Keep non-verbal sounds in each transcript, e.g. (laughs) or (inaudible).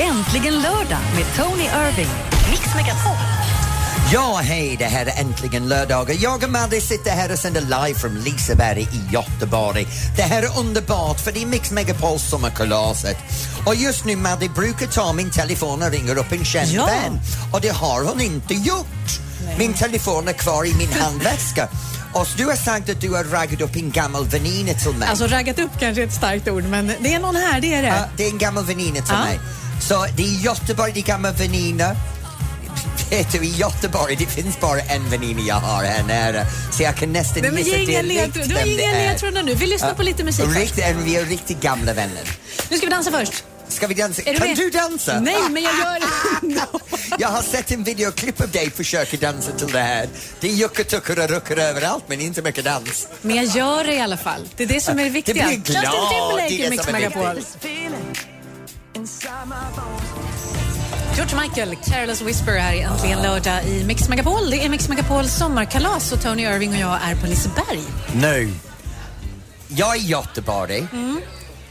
Äntligen lördag med Tony Irving. Mix Megapol. Ja, hej, det här är äntligen lördagar. Jag och Madde sitter här och sänder live från Liseberg i Göteborg. Det här är underbart för det är Mix Megapols sommarkalaset. Och just nu Madde brukar ta min telefon och ringer upp en känd Ja. vän. Och det har hon inte gjort. Min telefon är kvar i min handväska. Och du har sagt att du har raggat upp en gammal väninna till mig. Alltså raggat upp kanske är ett starkt ord, men det är någon här, det är det. Ja, det är en gammal väninna till Ja. mig. Så det är Göteborg, det är gammal väninna. Vet du, i Göteborg det finns bara en väninna jag har här nära. Så jag kan nästan Nej, men gissa inga direkt vem det inga är. ledtrådar nu. Vi lyssnar på lite musik först. Rikt, vi är riktigt gamla vänner. Nu ska vi dansa först. Ska vi dansa? Är du kan med? du dansa? Nej, men jag gör det. (laughs) Jag har sett en videoklipp av dig försöka dansa till det här. Det är juckatuckor och ruckor överallt men inte mycket dans. Men jag gör det i alla fall. Det är det som är det viktiga. blir Justin glad, det är det som är viktigt. George Michael, Careless Whisper här Äntligen lördag i Mix Megapol. Det är Mix Megapols sommarkalas och Tony Irving och jag är på Liseberg. Nu. Jag är i Göteborg. Mm.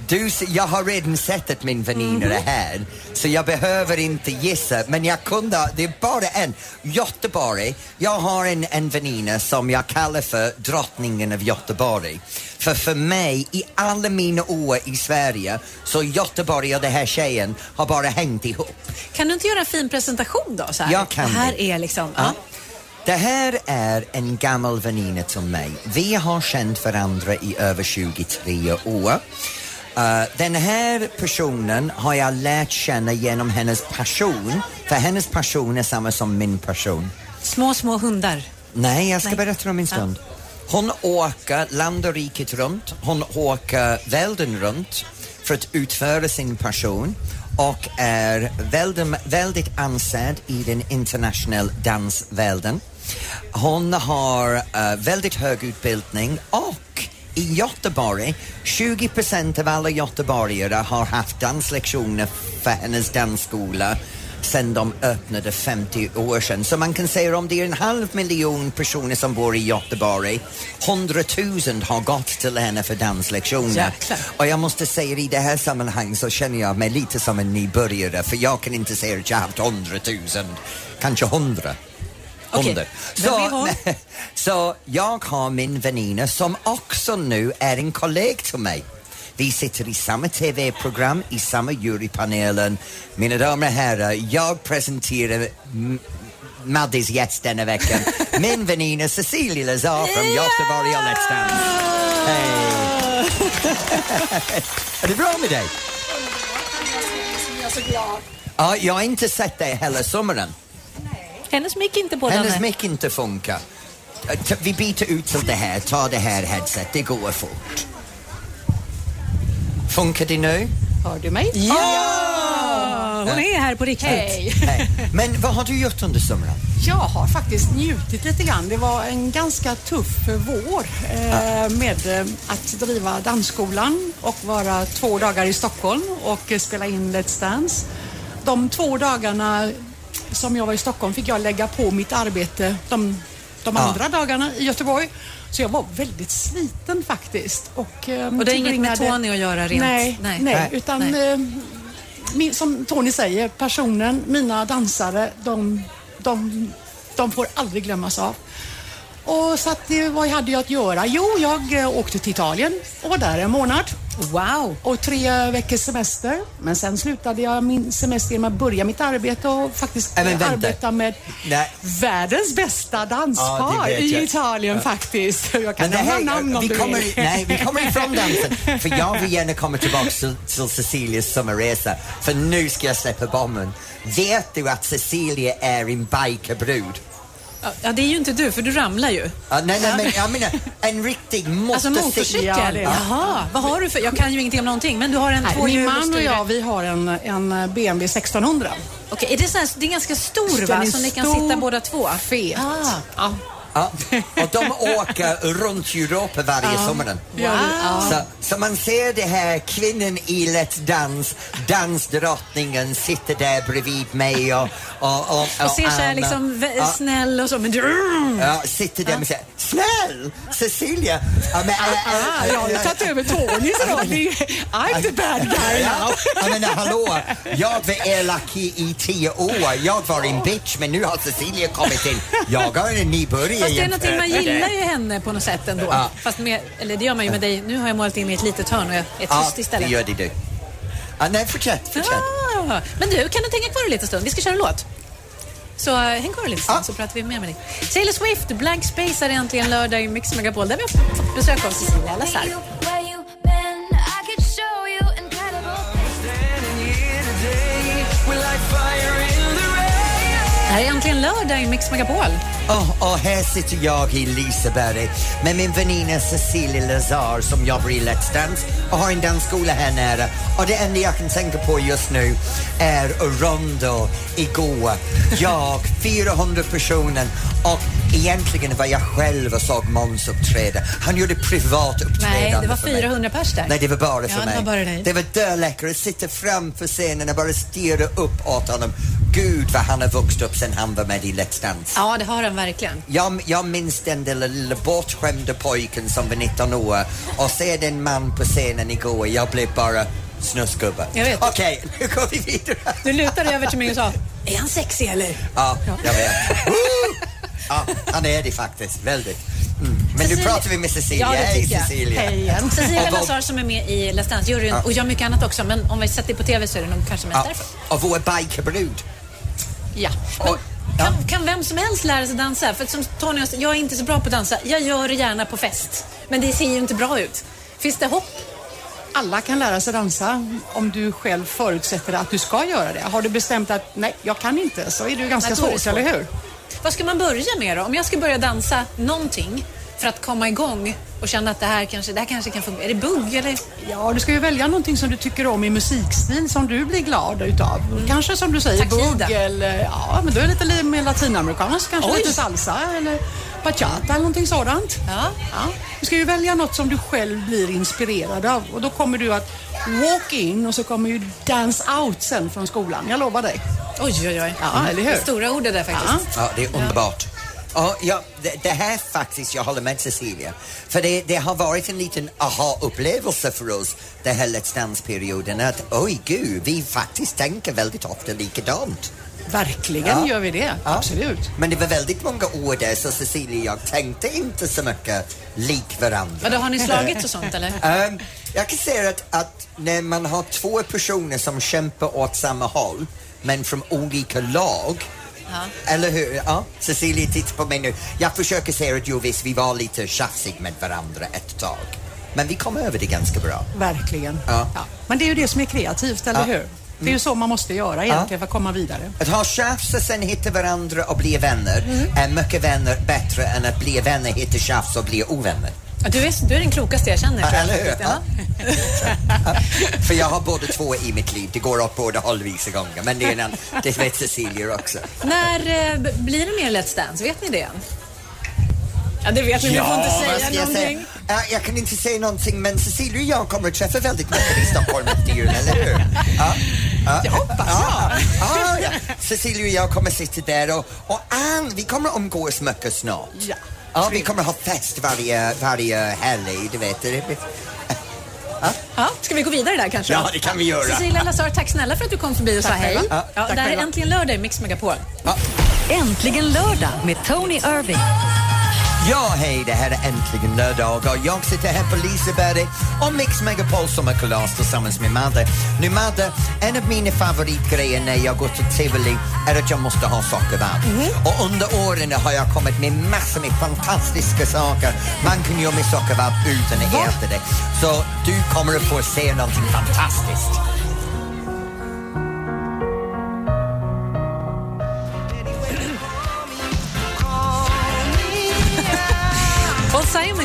Du, jag har redan sett att min väninna är här, så jag behöver inte gissa. Men jag kunde, det är bara en. Göteborg, jag har en, en väninna som jag kallar för drottningen av Göteborg. För för mig, i alla mina år i Sverige, så Göteborg och den här tjejen har bara hängt ihop. Kan du inte göra en fin presentation då? Så här? Jag kan Det här är liksom... Ja. Det här är en gammal väninna till mig. Vi har känt varandra i över 23 år. Uh, den här personen har jag lärt känna genom hennes passion, för hennes passion är samma som min passion. Små, små hundar. Nej, jag ska Nej. berätta om en stund. Hon åker land och riket runt, hon åker världen runt för att utföra sin passion och är väldigt, väldigt ansedd i den internationella dansvärlden. Hon har eh, väldigt hög utbildning och i Göteborg, 20 procent av alla göteborgare har haft danslektioner för hennes dansskola sedan de öppnade 50 år sedan. Så man kan säga om det är en halv miljon personer som bor i Göteborg, 100 000 har gått till henne för danslektioner. Jäklar. Och jag måste säga i det här sammanhanget så känner jag mig lite som en nybörjare för jag kan inte säga att jag har haft 100 000, kanske 100. Okej, Hundra. Men vi Så, så jag har min väninna som också nu är en kollega till mig. Vi sitter i samma TV-program, i samma jurypanelen. Mina damer och herrar, jag presenterar M- Maddis gäst denna veckan. (laughs) Min väninna Cecilia Lazar från Göteborg och Let's Dance. Hej! är det bra med dig? Ja, jag har inte sett dig hela sommaren. Hennes mick inte på Hennes mick inte funkar. Eh, Vi byter ut till det här, ta det här headset, det går fort. Funkar det nu? Hör du mig? Ja! Hon är här på riktigt. Hej. Men vad har du gjort under sommaren? Jag har faktiskt njutit lite grann. Det var en ganska tuff vår eh, med eh, att driva dansskolan och vara två dagar i Stockholm och spela in Let's Dance. De två dagarna som jag var i Stockholm fick jag lägga på mitt arbete de, de Ja. andra dagarna i Göteborg. Så jag var väldigt sliten faktiskt. Och, eh, Och det är inget med Tony att göra rent? Nej, Nej. nej. Utan Nej. eh, min, som Tony säger, personen, mina dansare, de, de, de får aldrig glömmas av. Och så att, vad hade jag att göra? Jo, jag eh, åkte till Italien och var där en månad Wow! och tre veckors semester. Men sen slutade jag min semester genom att börja mitt arbete och faktiskt arbeta med Nej. världens bästa Ja, danspar vet i. Italien faktiskt. (laughs) Jag kan nämna namn om vi du kommer, vill. nej, vi kommer ifrån (laughs) dansen. För jag vill gärna komma tillbaka till, till Cecilias sommarresa. För nu ska jag släppa bomben. Vet du att Cecilia är en bikerbrud? Ja, det är ju inte du, för du ramlar ju. Ja, nej, nej, men jag menar en riktig Alltså motorcykel. motorcykel? Ja. Jaha, vad har du för... Jag kan ju ingenting om någonting, men du har en Nej, min man och jag, vi har en, en BMW 1600. Okej, är det, så här, det är ganska stor va? Så ni kan sitta båda två? Fet. Ah. Ja. Ja, och de åker runt Europa varje sommaren. Gör det. Ja. Så, så man ser det här kvinnan i Let's Dance, dansdrottningen sitter där bredvid mig och, och, och, Och ser så här liksom Ja. snäll och så, men du... Ja, sitter där och säger snäll Cecilia. Ja, men, Ah, jag har ju tagit över Tonys roll. I'm the bad guy Ja, jag menar hallå, jag var elak i, i tio år. Jag var en bitch men nu har Cecilia kommit in. Jag har en nybörjare Fast det är någonting, man gillar ju henne på något sätt ändå. Ja. Fast med, eller det gör man ju med dig. Nu har jag målat in mig i ett litet hörn och jag är tyst Ja, istället. det gör det du. Ja, nej, fortsätt, fortsätt. Ah, men du, kan du tänka kvar en liten stund? Vi ska köra en låt. Så uh, häng kvar en liten stund Ja. så pratar vi mer med dig. Taylor Swift, Blank Space är äntligen lördag i Mix Megapol där vi har fått besök av Cecilia Lazar. Här är äntligen lördag i Mix Megapol. Och, och här sitter jag i Liseberg med min väninna Cecilia Lazar som jobbar i Let's Dance och har en dansskola här nära. Och det enda jag kan tänka på just nu är Rondo igår. (laughs) Jag, 400 personer och egentligen var jag själv och såg Måns uppträda. Han gjorde privat uppträdande Nej, det var för mig. 400 pers där. Nej, det var bara Ja, för det mig. var bara dig. Det var döläckert att sitta framför scenen och bara stirra upp åt honom. Gud vad han har vuxit upp sen han var med i Let's Dance. Ja, det har han verkligen. Jag, jag minns den där lilla bortskämda pojken som var 19 år och se den man på scenen igår. Jag blev bara snusgubbe. Vet. Okej, nu går vi vidare. Du lutade över till mig och sa, är han sexig eller? Ja, jag vet. Ja, han är det faktiskt. Väldigt. Mm. Men nu Cecilia- pratar vi med Cecilia. Ja, Hej. Cecilia. Hej igen. Cecilia Lazar som är med i Let's Dance-juryn Ja. och gör mycket annat också. Men om vi sett det på TV så är det nog kanske mest Ja, därför. och vår bikerbrud. Ja. Och-. Kan, kan vem som helst lära sig dansa? För som Tony sa, jag är inte så bra på att dansa. Jag gör det gärna på fest. Men det ser ju inte bra ut. Finns det hopp? Alla kan lära sig dansa om du själv förutsätter att du ska göra det. Har du bestämt att nej, jag kan inte så är det ju ganska Nej, det svårt, eller hur? Vad ska man börja med då? Om jag ska börja dansa någonting för att komma igång och känna att det här kanske, det här kanske kan fungera. Är det bugg eller? Ja, du ska ju välja någonting som du tycker om i musikstil som du blir glad utav. Kanske som du säger bugg eller ja, men då är det lite li- mer latinamerikanskt. Kanske Oj. lite salsa eller bachata eller någonting sådant. Ja. Ja. Du ska ju välja något som du själv blir inspirerad av och då kommer du att walk in och så kommer ju dance out sen från skolan. Jag lovar dig. Oj, oj, oj. Ja, eller hur? Det är stora ord det där faktiskt. Ja, det är underbart. Ja, ja, det, det här faktiskt, jag håller med Cecilia. För det, det har varit en liten aha-upplevelse för oss den här Let's Dance-perioden. Att oj gud, vi faktiskt tänker väldigt ofta likadant. Verkligen Ja. gör vi det. Ja. Absolut. Men det var väldigt många år där så Cecilia och jag tänkte inte så mycket lik varandra. Vadå, har ni slagits och sånt eller? (laughs) Ehm, jag kan säga att, att när man har två personer som kämpar åt samma håll men från olika lag Eller hur? Ja, Cecilia tittar på mig nu. Jag försöker säga att jo visst, vi var lite tjafsig med varandra ett tag. Men vi kom över det ganska bra. Verkligen. Ja. Men det är ju det som är kreativt, eller Ja. hur? Det är ju så man måste göra egentligen för att komma vidare. Att ha tjafs och sen hitta varandra och bli vänner är mycket vänner bättre än att bli vänner, hitta tjafs och bli ovänner. Ja, Du är, du är den klokaste jag känner. Ja, eller hur? Ja. (laughs) För jag har både två i mitt liv, det går åt båda håll vissa gånger. Men det, är en, det vet Cecilia också. När eh, blir det mer Let's Dance? Vet ni det än? Ja, det vet ni. Ni får inte vad säga ska jag någonting. Ja, jag kan inte säga någonting men Cecilia och jag kommer att träffa väldigt mycket i Stockholm efter jul, eller hur? (laughs) Ja. Ja. Det hoppas Ja, jag. ja, ja. Cecilia och jag kommer sitta där och, och Ann, vi kommer umgås mycket snart. Ja. Ja, vi kommer ha fest varje, varje helg, du vet. Ja, ska vi gå vidare där kanske? Ja, det kan vi göra. Cecilia Lazar, tack snälla för att du kom förbi och sa Tack hej. Ja, Ja, det här är. Äntligen lördag i Mix Megapol. Äntligen lördag med Tony Irving. Ja, hej, det här är äntligen lördag och jag sitter här på Liseberg och Mix Megapol sommarkalas tillsammans med Madde. Nu Madde, en av mina favoritgrejer när jag går till tivoli är att jag måste ha sockervadd. Och under åren har jag kommit med massor med fantastiska saker man kan göra med sockervadd utan att äta det. Så du kommer att få se någonting fantastiskt.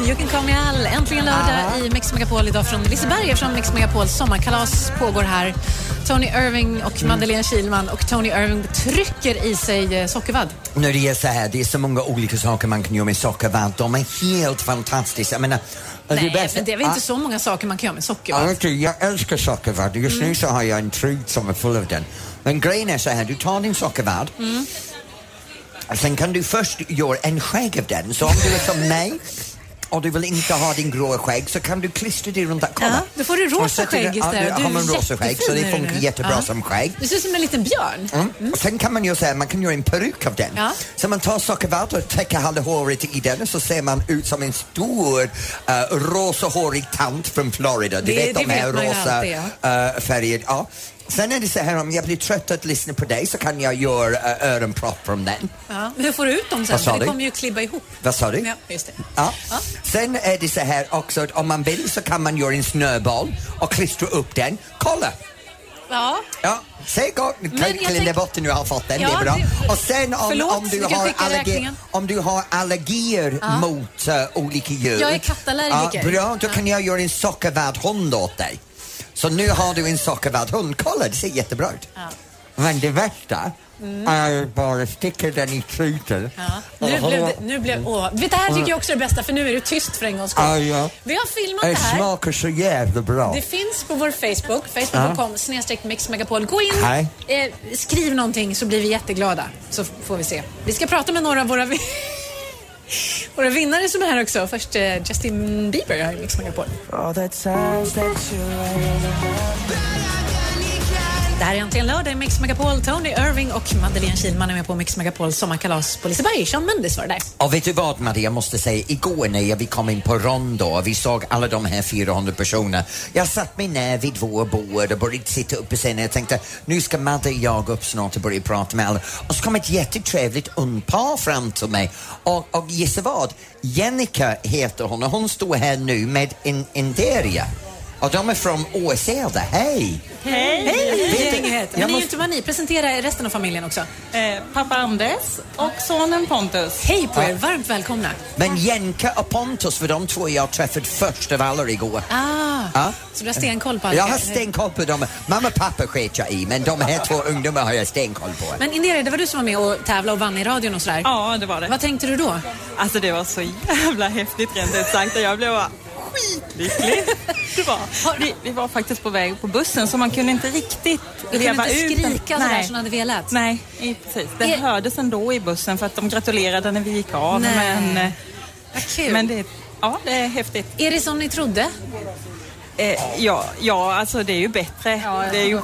You can call me Al. Äntligen lördag i Mix Megapol idag från Liseberg eftersom Mix Megapols sommarkalas pågår här. Tony Irving och Madeleine Kilman och Tony Irving trycker i sig eh, sockervadd. Nu det är så här, det är så många olika saker man kan göra med sockervadd. De är helt fantastiska. Jag menar, Nej, bästa- men det är väl inte Ah, så många saker man kan göra med sockervadd? du, jag älskar sockervadd. Just Mm. nu så har jag en trud som är full av den. Men grejen är så här, du tar din sockervadd Mm. sen kan du först göra en skägg av den. Så om du är som (laughs) mig och du vill inte ha din gråa skägg så kan du klistra det runt där. Kolla. Ja, då får du rosa skägg istället. Ja, Du har man rosa skägg så det funkar jättebra Ja. som skägg. Du ser ut som en liten björn. Mm. Och sen kan man ju säga, man kan göra en peruk av den. Ja. Så man tar sockervadd och täcker halva håret i den och så ser man ut som en stor uh, rosahårig tant från Florida. Du Det- vet det de här vet rosa alltid, uh, färger. Ja. Sen är det så här, om jag blir trött att lyssna på dig så kan jag göra uh, öronpropp från den. Ja. Hur får du ut dem sen? Vad sa För det du? kommer ju klibba ihop. Vad sa du? Ja, just det. Ja. Ja. Sen är det så här också att om man vill så kan man göra en snöboll och klistra upp den. Kolla! Ja. Ja, gott. Kan jag tänk- Botten nu har fått den, Ja, det är bra. det- Och sen om, Förlåt, om, du kan har skicka allergi, räkningen. om du har allergier mot uh, olika djur. Jag är kattallergiker. Ja, bra, då kan jag göra en sockervadd hund åt dig. Så nu har du en sockervadd hund. Kolla, det ser jättebra ut. Men det värsta är bara sticka den i truten. Ja. Nu blev det, nu blev, åh. Vet, det här tycker jag också är det bästa för nu är det tyst för en gångs skull. Ja, ja. Vi har filmat det Det här. smakar så jävla bra. Det finns på vår Facebook, facebook.com snedstreck mixmegapol. Gå in, eh, skriv någonting så blir vi jätteglada. Så får vi se. Vi ska prata med några av våra, (laughs) våra vinnare som är här också. Först eh, Justin Bieber här i Mix Megapol. Det här är äntligen lördag i Mix Megapol. Tony Irving och Madeleine Kilman är med på Mix Megapol sommarkalas på Liseberg. Sean Mendes var det där. Och vet du vad Maria, jag måste säga, igår när vi kom in på Rondo och vi såg alla de här 400 personerna. Jag satt mig ner vid vår bord och började sitta uppe på scenen. Jag tänkte, nu ska Madde och jag upp snart och börja prata med alla. Och så kom ett jättetrevligt ungpar fram till mig och, och gissa vad? Jennica heter hon och hon står här nu med en Inderia. Och de är från Åseda. Hej! Hej! Du- Gänget. Men ni är ju måste- inte bara ni. Presentera resten av familjen också. Eh, pappa Anders och sonen Pontus. Hej på er. Varmt välkomna. Men Jenka och Pontus var de två jag träffade först av alla igår. Ah, Ja. Så du har stenkoll på allt? Jag har stenkoll på dem. Mamma och pappa sket jag i, men de här två ungdomar har jag stenkoll på. Men Indira, det var du som var med och tävlade och vann i radion och sådär. Ja, det var det. Vad tänkte du då? Alltså det var så jävla häftigt rent ut sagt jag blev bara skitlycklig. (laughs) Det var. Vi, vi var faktiskt på väg på bussen så man kunde inte riktigt Du leva kunde inte ut den- skrika sådär Nej. som du hade velat? Nej, precis. Det Är- hördes ändå i bussen för att de gratulerade när vi gick av. Nej. Men, eh, Vad kul. men det, ja, det är häftigt. Är det som ni trodde? Eh, ja, ja, alltså det är ju bättre. det är ju,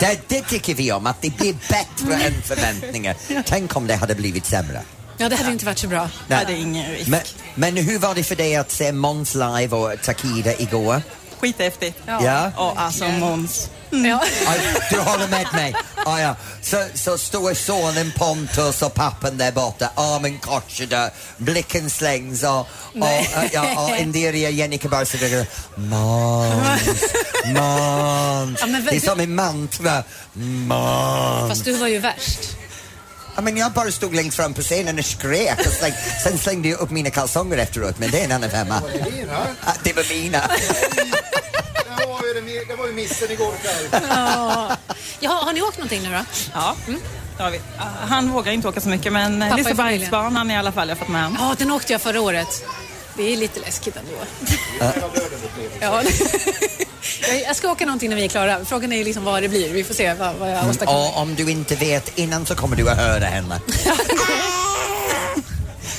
Det, det tycker vi om, att det blir bättre än förväntningar. (laughs) Tänk om det hade blivit sämre. Ja, det hade inte varit så bra. ja, det är ingen risk. Men, men hur var det för dig att se Måns live och Takida igår? Skithäftigt. Ja. Och alltså Måns. Ja. Ja, du håller med mig? Ja, ja. Så, så står sonen Pontus och pappan där borta, armen korsade, blicken slängs och, och, ja, och Indiria Jennica bara sitter där. Måns, Måns. Ja, Det är som en mantra. Måns. Fast du var ju värst. Ja, men jag bara stod längst fram på scenen och skrek och släng, sen slängde jag upp mina kalsonger efteråt, men det är en annan femma. Ja, Det var mina. Det var ju, det, det var ju missen igår kväll. Jaha, har ni åkt någonting nu då? Ja, har vi. Ah, Han vågar inte åka så mycket men Pappa Lisebergsbanan i alla fall, jag har fått med honom. Ja, den åkte jag förra året. Det är lite läskigt ändå. ja. Jag- ska åka någonting när vi är klara. Frågan är liksom vad det blir. Vi får se vad, vad jag åstadkommer. Och om du inte vet innan så kommer du att höra henne. (laughs)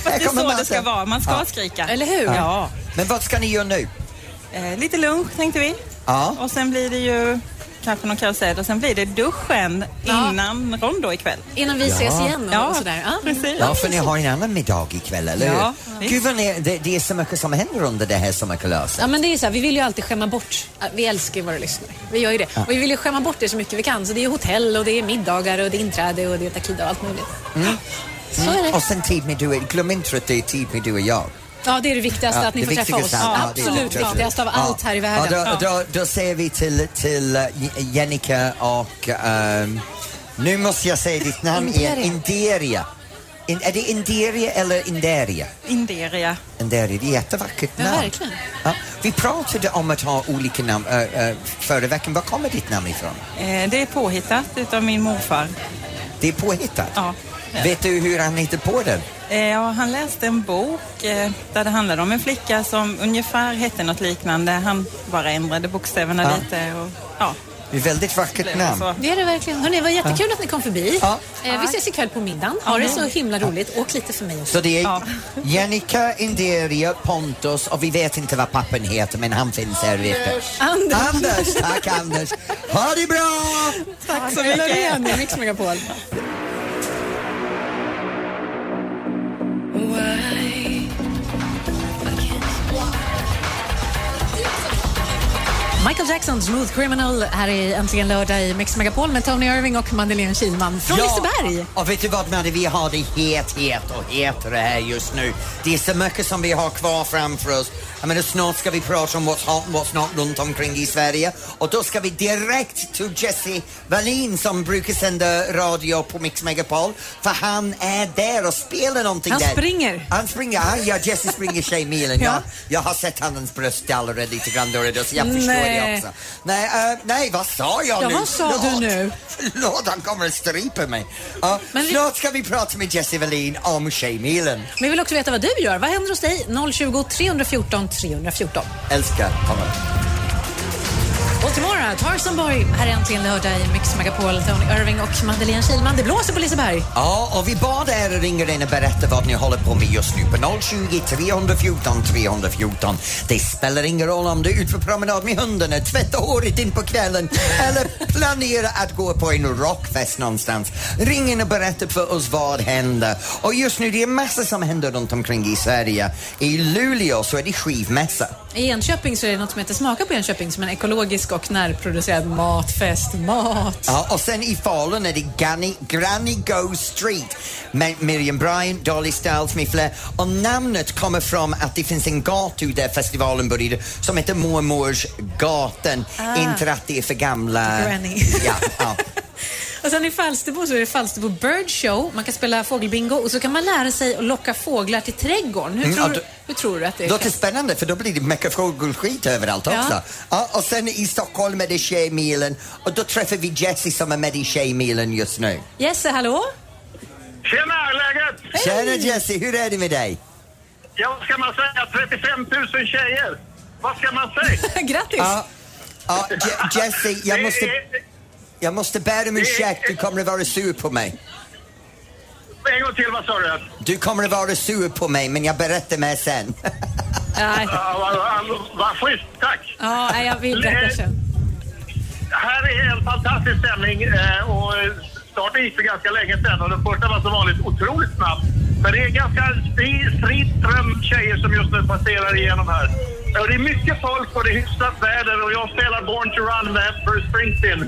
Det är så det ska vara, man ska Ja. skrika. Eller hur? Ja. Men vad ska ni göra nu? Eh, lite lunch tänkte vi. Ja. Och sen blir det ju kanske någon karusell och sen blir det duschen Ja. innan Rondo ikväll. Innan vi ses igen och, Ja, och sådär. Ja. precis. Ja, för ni har en annan middag ikväll, eller hur? Ja. Gud vad ni, det, det är så mycket som händer under det här sommarkalaset. Ja men det är så här, vi vill ju alltid skämma bort, vi älskar ju våra lyssnare. Vi gör ju det. Och vi vill ju skämma bort det så mycket vi kan. Så det är hotell och det är middagar och det är inträde och det är takida och allt möjligt. Så är det. Och sen tid med du, glöm inte att det är tid med du och jag. Ja det är det viktigaste, Ja, att ni får träffa oss. ja, Absolut viktigaste. viktigast av Ja. allt här i världen. Ja, då, då, då säger vi till, till uh, Jennica och ehm, nu måste jag säga ditt namn igen, Inderia. In, är det Inderia eller Inderia? Inderia. Inderia, det är jättevackert Ja, namn. verkligen. Ja, vi pratade om att ha olika namn äh, äh, förra veckan. Var kommer ditt namn ifrån? Eh, det är påhittat utav min morfar. Det är påhittat? Ja. Vet du hur han hittade på den? Eh, Ja, han läste en bok eh, där det handlade om en flicka som ungefär hette något liknande. Han bara ändrade bokstäverna Ja. lite och ja. Det är väldigt vackert namn. Så. Det är det verkligen. Hörrni, det var jättekul att ni kom förbi. Ja. Eh, vi ses ikväll på middagen. Ha det så himla roligt. Åk lite för mig också. Så det är Ja. Jannica, Inderia, Pontus och vi vet inte vad pappan heter men han finns här ute. Anders. Anders, tack Anders. Ha det bra! Tack så mycket. Loreen i Mix Megapol. Michael Jackson, Smooth Criminal, här är Äntligen lördag i Mix Megapol med Tony Irving och Madeleine Kilman från Liseberg. och vet du vad Madde, vi har det het, het och hetare här just nu. Det är så mycket som vi har kvar framför oss. Jag menar, snart ska vi prata om what's hot and what's not runt omkring i Sverige och då ska vi direkt till Jesse Wallin som brukar sända radio på Mix Megapol för han är där och spelar någonting Han där. springer. Han springer, ja, Jesse springer Tjejmilen. (laughs) Ja. ja. Jag har sett hans bröst allerede lite grann då, då, så jag förstår Nej. det också. Nej, eh, nej, vad sa jag Ja, nu? vad sa du Förlåt. nu? Förlåt, han kommer att strypa mig. Ja, Men vi- Snart ska vi prata med Jesse Wallin om Tjejmilen. Men vi vill också veta vad du gör. Vad händer hos dig? 020 314 314. Älskar honom. Och tomorrow, Tarzan Boy. Här är äntligen lördag i Mix Megapol. Tony Irving och Madeleine Kilman. Det blåser på Liseberg. Ja, och vi bad er ringa in och berätta vad ni håller på med just nu på 020 314 314. Det spelar ingen roll om du är ute på promenad med hundarna, tvättar håret in på kvällen eller planerar att gå på en rockfest någonstans. Ring in och berätta för oss vad händer. Och just nu det är massor som händer runt omkring i Sverige. I Luleå så är det skivmässa. I Enköping så är det något som heter Smaka på Enköping som är en ekologisk och närproducerad matfest. Mat! Ja, och sen i Falun är det Granny, Granny Go Street med Miriam Bryant, Dolly Styles med flera. Och namnet kommer från att det finns en gata där festivalen började som heter Mormors gatan. Inte att det är för gamla... Granny. Ja, ja. (laughs) Och sen i Falsterbo så är det Falsterbo Bird Show. Man kan spela fågelbingo och så kan man lära sig att locka fåglar till trädgården. Hur, Mm, tror, då- hur tror du att det Låter spännande för då blir det mycket fågelskit överallt Ja. också. Ja, och sen i Stockholm är det Tjejmilen och då träffar vi Jessie som är med i Tjejmilen just nu. Jesse, hallå? Tjena, läget? Tjena Jessie, hur är det med dig? Ja, vad ska man säga? 35 000 tjejer. Vad ska man säga? (laughs) Grattis! Ja, ja Je- Jessie, jag måste... Jag måste be om ursäkt, du kommer att vara sur på mig. En gång till, vad sa du? Du kommer att vara sur på mig, men jag berättar mer sen. Nej. Ja, vad, schysst, tack. Ja, jag vill berätta sen. Här är en fantastisk stämning och eh, starten gick för ganska länge sedan och den första var som vanligt otroligt snabb. Men det är ganska stri- strid ström tjejer som just nu passerar igenom här. Och det är mycket folk och det är hyfsat väder och jag spelar Born to Run med Bruce Springsteen.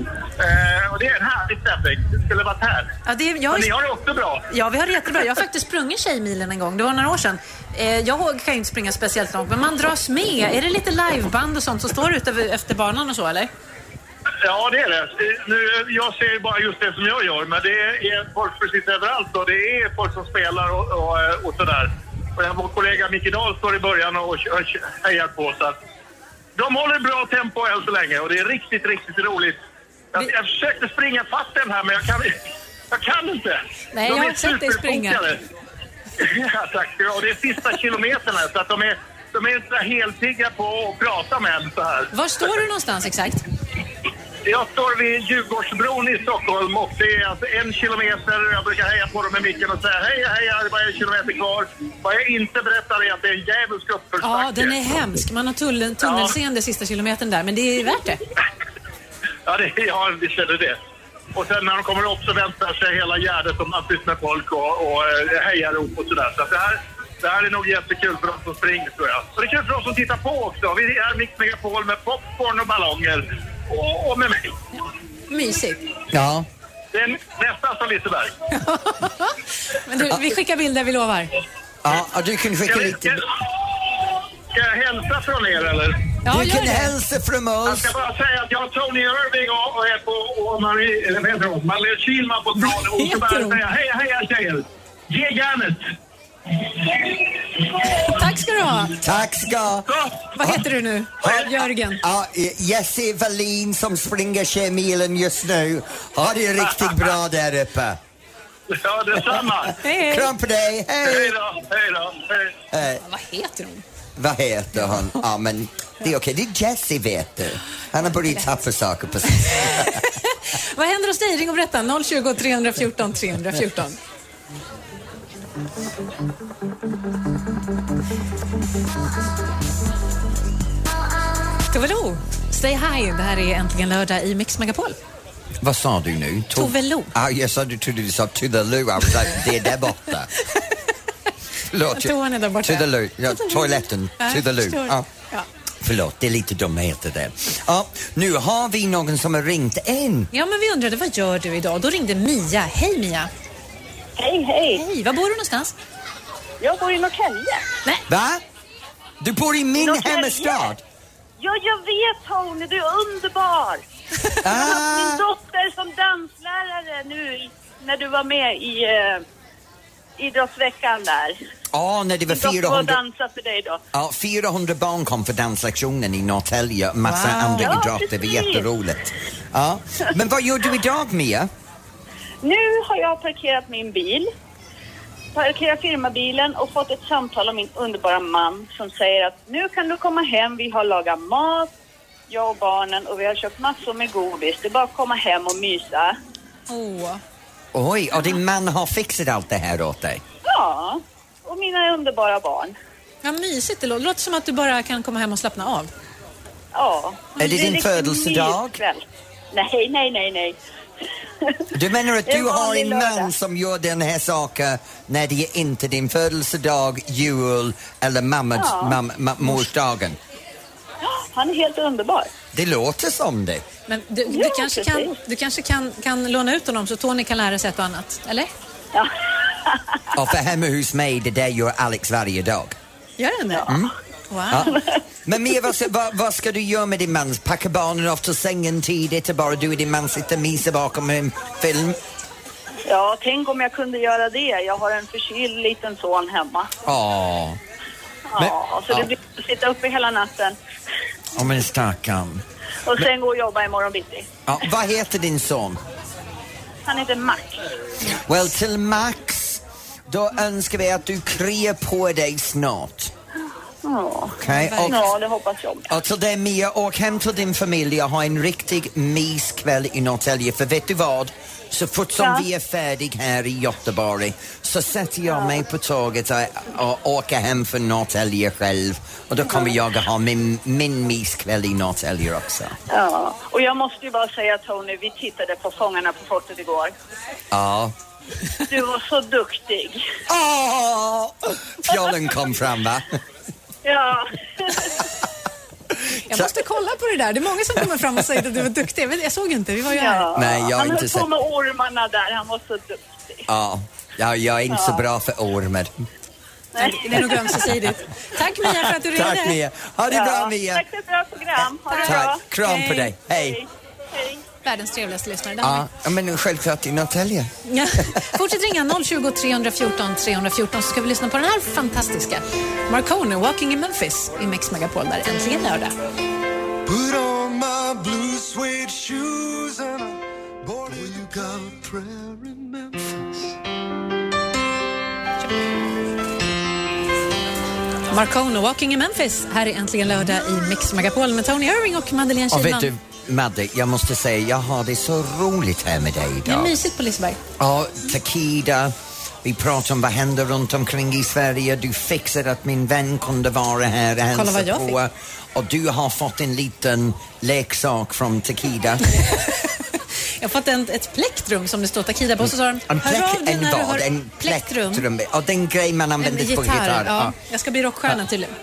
Eh, och det är en härlig stämning. Det skulle varit här. Ja, det, jag, Men ni har det också bra. Ja, vi har det jättebra. Jag har faktiskt sprungit Tjejmilen en gång. Det var några år sedan. Eh, jag kan ju inte springa speciellt långt, men man dras med. Är det lite liveband och sånt som står ute efter banan och så, eller? Ja, det är det. Nu, jag ser ju bara just det som jag gör, men det är folk precis överallt och det är folk som spelar och, och, eh, och sådär. Och jag- vår kollega Micke Dahl står i början och, och hejar på. Så att de håller bra tempo än så länge och det är riktigt, riktigt roligt. Jag, jag försökte springa fast den här, men jag kan, (laughs) jag kan inte. Nej, de jag har sett dig springa. (laughs) Ja, tack. Och det är sista kilometerna, så att de är, de är inte helpigga på att prata med en så här. Var står du någonstans exakt? Jag står vid Djurgårdsbron i Stockholm och det är alltså en kilometer. Jag brukar heja på dem med micken och säga hej, hej, det är bara en kilometer kvar. Vad jag inte berättar är att det är en djävulsk uppförsbacke. Ja, den är hemsk. Man har tunnel, tunnelseende sista kilometern där, men det är värt det. (laughs) Ja, det, ja, vi känner det. Och sen när de kommer upp så väntar sig hela Gärdet och massvis med folk och, och eh, hejarop och sådär. Så det här, det här är nog jättekul för de som springer tror jag. Och det är kul för de som tittar på också. Vi är Mix Megapol med popcorn och ballonger. Och, och med mig. Mysigt. Ja. Det är nästan som Liseberg. (laughs) Men du, vi skickar bilder, vi lovar. Ja, du kan skicka Ska, lite... ska, ska jag hälsa från er eller? Ja, Du kan hälsa från Jag oss. ska bara säga att jag har Tony Irving och, och är på och Marie, eller vad heter hon? Madeleine Kihlman på tråden. (laughs) Och så bara säga hej, hej tjejer! Ge järnet! Tack ska du ha. Tack ska Så, Vad heter du nu? Jörgen. Ja, Jesse Wallin som springer Tjejmilen just nu. Ha det riktigt bra där uppe. Ja, detsamma. Hej, hej. Kram på dig, Hej hej! då, hej då. Hej. Eh, Vad heter hon? vad heter hon? Ja, men det är okej. Det är Jesse, vet du. Han har börjat tappa saker på sistone. (laughs) Vad händer hos dig? Ring och berätta. 020 314 314. Tove Stay High. Det här är Äntligen lördag i Mix Megapol. Vad sa du nu? To- Tove Lo. Ah, jag sa, du trodde du sa to the loo. I was like, det är där borta. Förlåt. Toan är där borta. To the loo. Ja, toaletten. Ja, To the loo. förstår. Ja. Ja. Förlåt, det är lite dumheter där. Ja, nu har vi någon som har ringt in. ja, men vi undrade vad gör du idag? Då ringde Mia. Hej Mia. Hej, hej. Hej, var bor du någonstans? Jag bor i Norrtälje. Nej, Va? Du bor i min Norrtälje. hemstad? Ja, jag vet Tony, du är underbar. Jag har haft min Ah, dotter som danslärare nu när du var med i uh, idrottsveckan där. ja, när det var Min dotter var och 400, dansade för dig då. ja, 400 barn kom för danslektionen i Norrtälje. Massa Wow. andra Ja, idrotter. Det var jätteroligt. Ja. Men vad gör du idag, Mia? Nu har jag parkerat min bil. Parkerat firmabilen och fått ett samtal av min underbara man som säger att nu kan du komma hem, vi har lagat mat, jag och barnen och vi har köpt massor med godis. Det är bara att komma hem och mysa. Åh. Oj, och din man har fixat allt det här åt dig? Ja, och mina underbara barn. Vad mysigt det låter. Det låter som att du bara kan komma hem och slappna av. Ja. Är det en din födelsedag? Nej, nej, nej, nej. Du menar att du har en lördag. man som gör den här saken när det är inte din födelsedag, jul eller mammas, Ja. mam, morsdagen? Han är helt underbar. Det låter som det. Men du, du Ja, kanske, precis. kan, du kanske kan, kan låna ut honom så Tony kan lära sig ett och annat, eller? Ja. Och för hemma hos mig, det där gör Alex varje dag. Gör den det? Wow. Ja. Men Mia, vad, ska- vad, vad ska du göra med din man? Packa barnen off till sängen tidigt och bara du och din man sitter och myser bakom en film? ja, tänk om jag kunde göra det. Jag har en förkyld liten son hemma. Åh, Ja, så ja. det blir att sitta uppe hela natten oh, men stackarn. och sen gå och jobba imorgon bitti. Ja, vad heter din son? Han heter Max. Well, till Max, då önskar vi att du kryar på dig snart. Ja, Okej? Och, ja det hoppas jag. och till dig Mia, åk hem till din familj och ha en riktig myskväll i Norrtälje. För vet du vad? Så fort som Ja. vi är färdiga här i Göteborg så sätter jag mig på tåget och, och åker hem från Norrtälje själv. Och då kommer jag att ha min, min myskväll i Norrtälje också. Ja, och jag måste ju bara säga Tony, vi tittade på Fångarna på fortet igår. Ja. Du var så duktig. Åh! Fjollen kom fram va? Ja. Jag måste kolla på det där. Det är många som kommer fram och säger att du var duktig. Jag, vet, jag såg inte, vi var ju här. ja. Nej, jag Han inte höll på med ormarna där, han var så duktig. Ja, ja jag är inte så bra för ormar. Det är nog ömsesidigt. Tack Mia för att du ringde. Tack Mia. Ha det bra Mia. Tack för ett bra program. Ha det bra. Kram på Hej. dig. Hej. Hej. Världens trevligaste lyssnare. Det Ja, ja, men självklart i Norrtälje. Ja. Fortsätt ringa 020 314 314 så ska vi lyssna på den här fantastiska Marconi, Walking in Memphis i Mix Megapol där äntligen lördag. Put on my blue suede shoes and I boarded you got a prayer in Memphis. Marconi, Walking in Memphis. Här är äntligen lördag i Mix Megapol med Tony Irving och Madeleine Kihlman. Madde, jag måste säga, jag har det så roligt här med dig Det är idag. mysigt på Liseberg. Ja, Takida, vi pratar om vad händer runt omkring i Sverige. Du fixade att min vän kunde vara här och hälsa vad jag på. Och du har fått en liten leksak från Takida. (laughs) Jag har fått en, ett plektrum som det står Takida på. Så sa de, En, hör plek, av dig en när du vad? har En plektrum. plektrum. Och den grej man använder på gitarr. gitarr. Ja. Jag ska bli rockstjärna tydligen.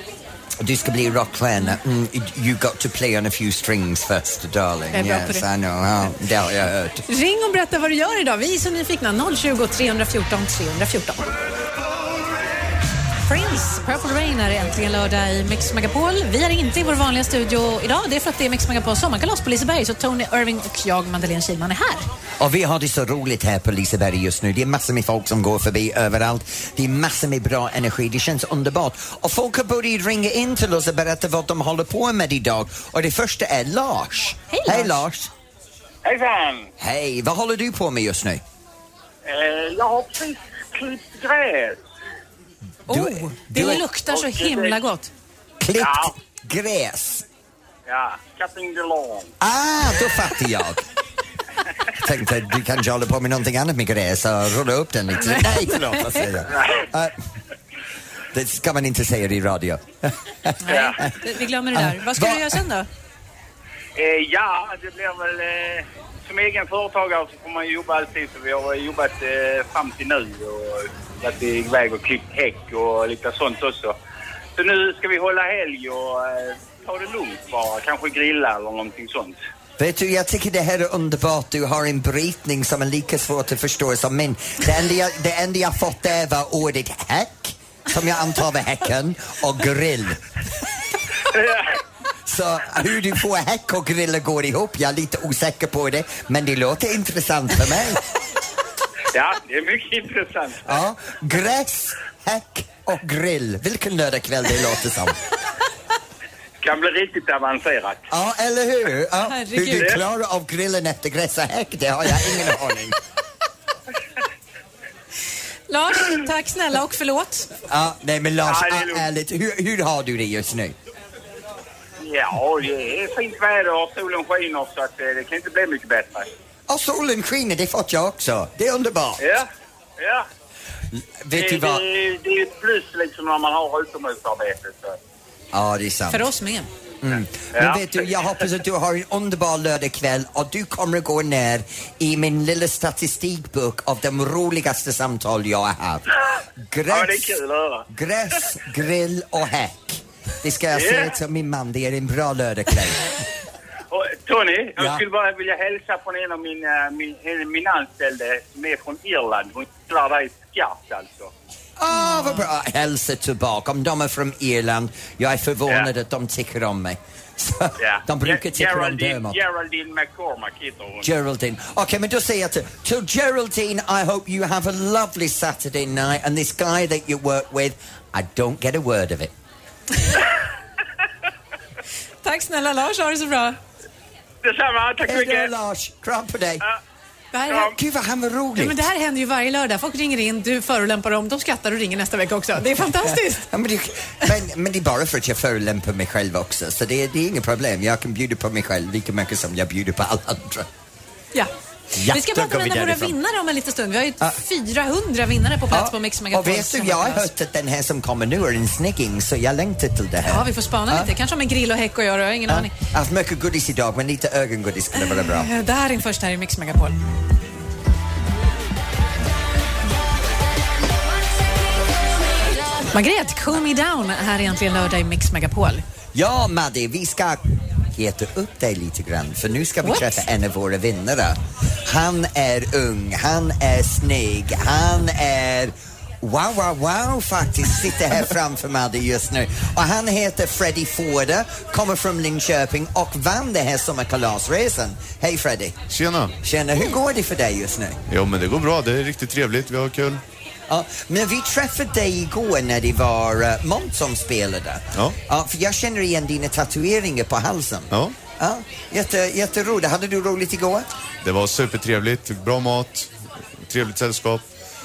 Du ska bli rockstjärna. Mm, you got to play on a few strings first, darling. Jag är bra på yes, det. I know. Ja, det har jag hört. Ring och berätta vad du gör idag. Vi är så nyfikna. 020 314 314. Prince, Purple Rain är äntligen lördag i Mix Megapol. Vi är inte i vår vanliga studio idag. Det är för att det är Mix Megapols sommarkalas på Liseberg. Så Tony Irving och jag, Madeleine Kihlman, är här. Och vi har det så roligt här på Liseberg just nu. Det är massor med folk som går förbi överallt. Det är massor med bra energi. Det känns underbart. Och folk har börjat ringa in till oss och berätta vad de håller på med idag. Och det första är Lars. Hej, Hej Lars. Lars. Hejsan! Hej, vad håller du på med just nu? Eh, jag har precis klippt gräs. Oh, det du är- luktar så himla gott. Klippt Ja. gräs. Ja, cutting the lawn. Ah, då fattar jag. Tänkte du kanske håller på med någonting annat med gräs och rulla upp den lite. Nej, förlåt, vad säger jag? Ah, det ska man inte säga i radio. Ja. Vi- Vi glömmer det där. Vad ska Va- du göra sen då? Eh, ja, det blir väl... Eh, som egen företagare så får man jobba alltid. Så vi har jobbat eh, fram till nu och varit iväg och klippt häck och lite sånt också. Så nu ska vi hålla helg och eh, ta det lugnt bara. Kanske grilla eller någonting sånt. Vet du, jag tycker det här är underbart. Du har en brytning som är lika svårt att förstå som min. Det enda jag, det enda jag fått där var ordet häck, som jag antar var häcken, och grill. (laughs) Så hur du får häck och grill att gå ihop, jag är lite osäker på det, men det låter intressant för mig. (laughs) Ja, det är mycket intressant. Ja, gräs, häck och grill. Vilken lördagkväll det låter som. kan bli riktigt avancerat. Ja, eller hur? Ja, hur du klarar av grillen efter gräs och häck, det har jag ingen aning. (laughs) Lars, tack snälla och förlåt. Ja, nej men Lars, Ja, det är ärligt, hur, hur har du det just nu? Ja, det är fint väder och solen skiner så att eh, det kan inte bli mycket bättre. Och solen skiner, det fått jag också. Det är underbart. Ja, ja. Vet det, du vad? Det, det är ett plus liksom när man har utomhusarbete. Så. Ja, det är sant. För oss med. Men Ja. vet du, jag hoppas att du har en underbar lördagkväll och du kommer att gå ner i min lilla statistikbok av de roligaste samtal jag har haft. Gräs, Ja, det är kul att höra. gräs, grill och häck. Det ska jag Ja. säga till min man, det är en bra lördagkväll. (laughs) Och, Tony, jag Ja. skulle bara vilja hälsa från en av min, eh, min, en- min anställde som är från Irland. Hon gillar dig skarpt alltså. Åh, vad bra! Hälsa tillbaka. Om de är från Irland, jag är förvånad Ja. att de tycker om mig. (laughs) Så, Ja. De brukar tycka om Geraldine, Dermot. Geraldine McCormack heter hon. Geraldine. Okay, men då säger jag till, to Geraldine, I hope you have a lovely Saturday night and this guy that you work with, I don't get a word of it. (laughs) Tack snälla Lars, ha det så bra. Detsamma, tack så mycket. Lars, kram på dig. Ja. Det här, Gud vad han var ja, rolig. men det här händer ju varje lördag. Folk ringer in, du förolämpar dem, de skrattar och ringer nästa vecka också. Det är fantastiskt. Ja, men, det, men, men det är bara för att jag förolämpar mig själv också, så det, det är inget problem. Jag kan bjuda på mig själv lika mycket som jag bjuder på alla andra. Ja. Ja, vi ska prata vi en av våra vinnare om en liten stund. Vi har ju Ja. 400 vinnare på plats på Mix och Megapols vet du, jag har hört att den här som kommer nu är en snigging, så jag längtar till det här. Ja, vi får spana lite. Kanske om en grill och häck att göra, jag har ingen aning. Jag har haft mycket godis idag, men lite ögongodis skulle vara bra. Eh, Darin först här i Mix Megapol. Margret, Cool Me Down här är egentligen lördag i Mix Megapol. Ja, Madde, vi ska heta upp dig lite grann för nu ska vi What? träffa en av våra vinnare. Han är ung, han är snygg, han är Wow, wow, wow faktiskt sitter här framför Madde just nu. Och han heter Freddy Forder, kommer från Linköping och vann det här sommarkalasresan. Hej Freddy! Tjena! Tjena, hur går det för dig just nu? Jo, men det går bra. Det är riktigt trevligt. Vi har kul. Ja, men vi träffade dig igår när det var uh, Måns som spelade. Ja. Ja, för jag känner igen dina tatueringar på halsen. Ja, Ja, jätte, jätteroligt. Hade du roligt igår? det var supertrevligt. Bra mat, trevligt sällskap.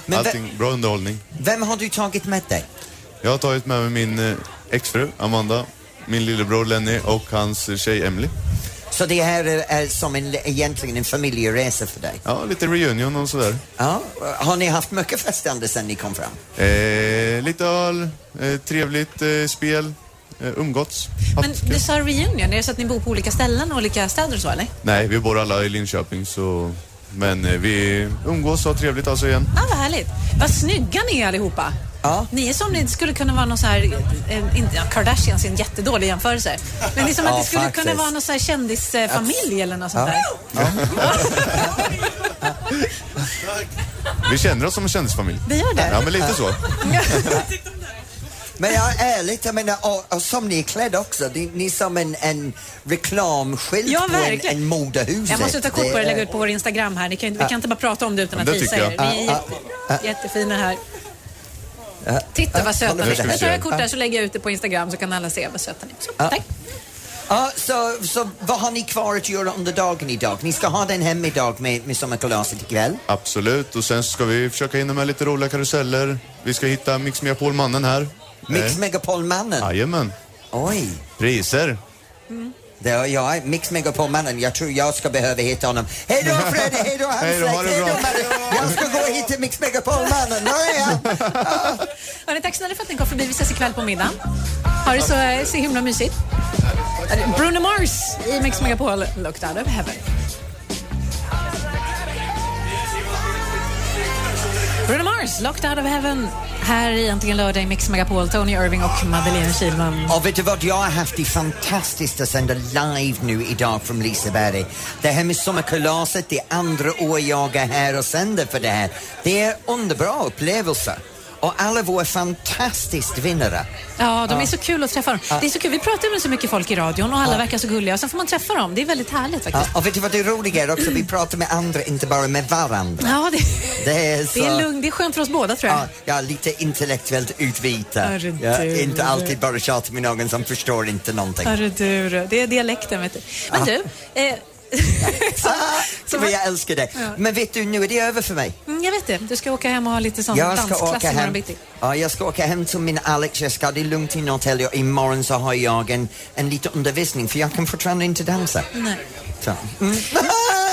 Men Allting, bra underhållning. Vem har du tagit med dig? Jag har tagit med mig min eh, exfru Amanda, min lillebror Lenny och hans tjej Emily. Så det här är, är som en, egentligen en familjeresa för dig? Ja, lite reunion och sådär. Ja. Har ni haft mycket festande sen ni kom fram? Eh, lite öl, eh, trevligt eh, spel, eh, umgåtts. Men du sa reunion, är det så att ni bor på olika ställen, olika städer och så eller? Nej, vi bor alla i Linköping så... Men eh, vi umgås och har trevligt alltså igen. Ah, vad härligt. Vad snygga ni är allihopa. Ja. Ni är som ni skulle kunna vara någon så här, eh, inte, ja, Kardashians är en jättedålig jämförelse. Men det är som att Ja, det skulle faktiskt. kunna vara någon så här kändisfamilj eller något sånt Ja. där. Vi känner oss som en kändisfamilj. Det gör det? Ja, men lite så. Men jag är ärligt, jag menar, och, och som ni är klädda också. Ni, ni är som en, en reklamskylt Ja, på en, verkligen. en modehuset. Jag måste ta kort på det och lägga ut på vår Instagram här. Ni kan, vi kan inte bara prata om det utan att Det visa tycker jag. er. Ni är jätte, jättefina här. Titta vad söta ni är. Nu tar jag kort där så lägger jag ut det på Instagram så kan alla se vad söta ni är. Så, Ja. tack. Ja, så, så vad har ni kvar att göra under dagen idag? Ni ska ha den hem idag med, med sommarkalaset ikväll? Absolut, och sen ska vi försöka hinna med lite roliga karuseller. Vi ska hitta Mix Megapol-mannen här. Mix Megapol-mannen? Jajamän. Oj. Priser. Det är jag, Mix Megapol-mannen. Jag tror jag ska behöva hitta honom. Hej då Freddy, hej då (laughs) Hej då, ha Hamsläck, det hej då bra. Marie. Jag ska gå och hitta Mix Megapol-mannen. Var är jag? (laughs) Hörni, tack snälla för att ni kom förbi. Vi ses ikväll på middagen. Ha det så, så himla mysigt. Bruno Mars i Mix Megapol, Looked Out of Heaven. Bruno Mars, Locked Out of Heaven. Här i Äntligen lördag i Mix Megapol, Tony Irving och Madeleine Kihlman. Och vet du vad, jag har haft det fantastiskt att sända live nu idag från Liseberg. Det här med sommarkalaset, det andra år jag är här och sänder för det här. Det är underbara upplevelser. Och alla våra fantastiskt vinnare. Ja, de är så kul att träffa dem. Det är så kul. Vi pratar med så mycket folk i radion och alla verkar så gulliga. Och sen får man träffa dem. Det är väldigt härligt faktiskt. och vet du vad det roliga är också? Vi pratar med andra, inte bara med varandra. Ja, det, Det är, så... det är lugnt. Det är skönt för oss båda tror jag. Ja, lite intellektuellt utvita. Herre Ja, inte alltid bara tjata med någon som förstår inte någonting. Hörru du, det är dialekten vet du. Men du, eh, (laughs) Så vad jag älskar det. Ja. Men vet du, nu är det över för mig. mm, jag vet det. Du ska åka hem och ha lite sån Jag ska dansklass åka imorgon hem. Ja, jag ska åka hem till min Alex. Jag ska det lugnt i Norrtälje och imorgon så har jag en, en liten undervisning för jag kan fortfarande inte dansa. Nej. Så. Mm. (laughs)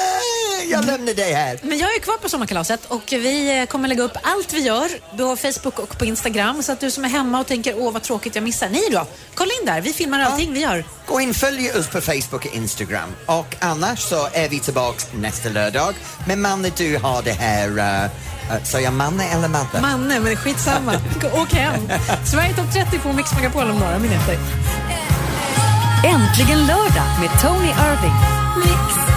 jag lämnar dig här. Men jag är kvar på sommarkalaset och vi eh, kommer lägga upp allt vi gör på Facebook och på Instagram. Så att du som är hemma och tänker åh vad tråkigt jag missar. Ni då, kolla in där. Vi filmar allting vi gör. Gå in, följ oss på Facebook och Instagram. Och annars så är vi tillbaka nästa lördag. Men Manne, du har det här... Uh, uh, sa jag Manne eller Madde? Manne, men skitsamma. (laughs) Åk hem. Sverige topp 30 på Mix Megapol om några minuter. Äntligen lördag med Tony Irving.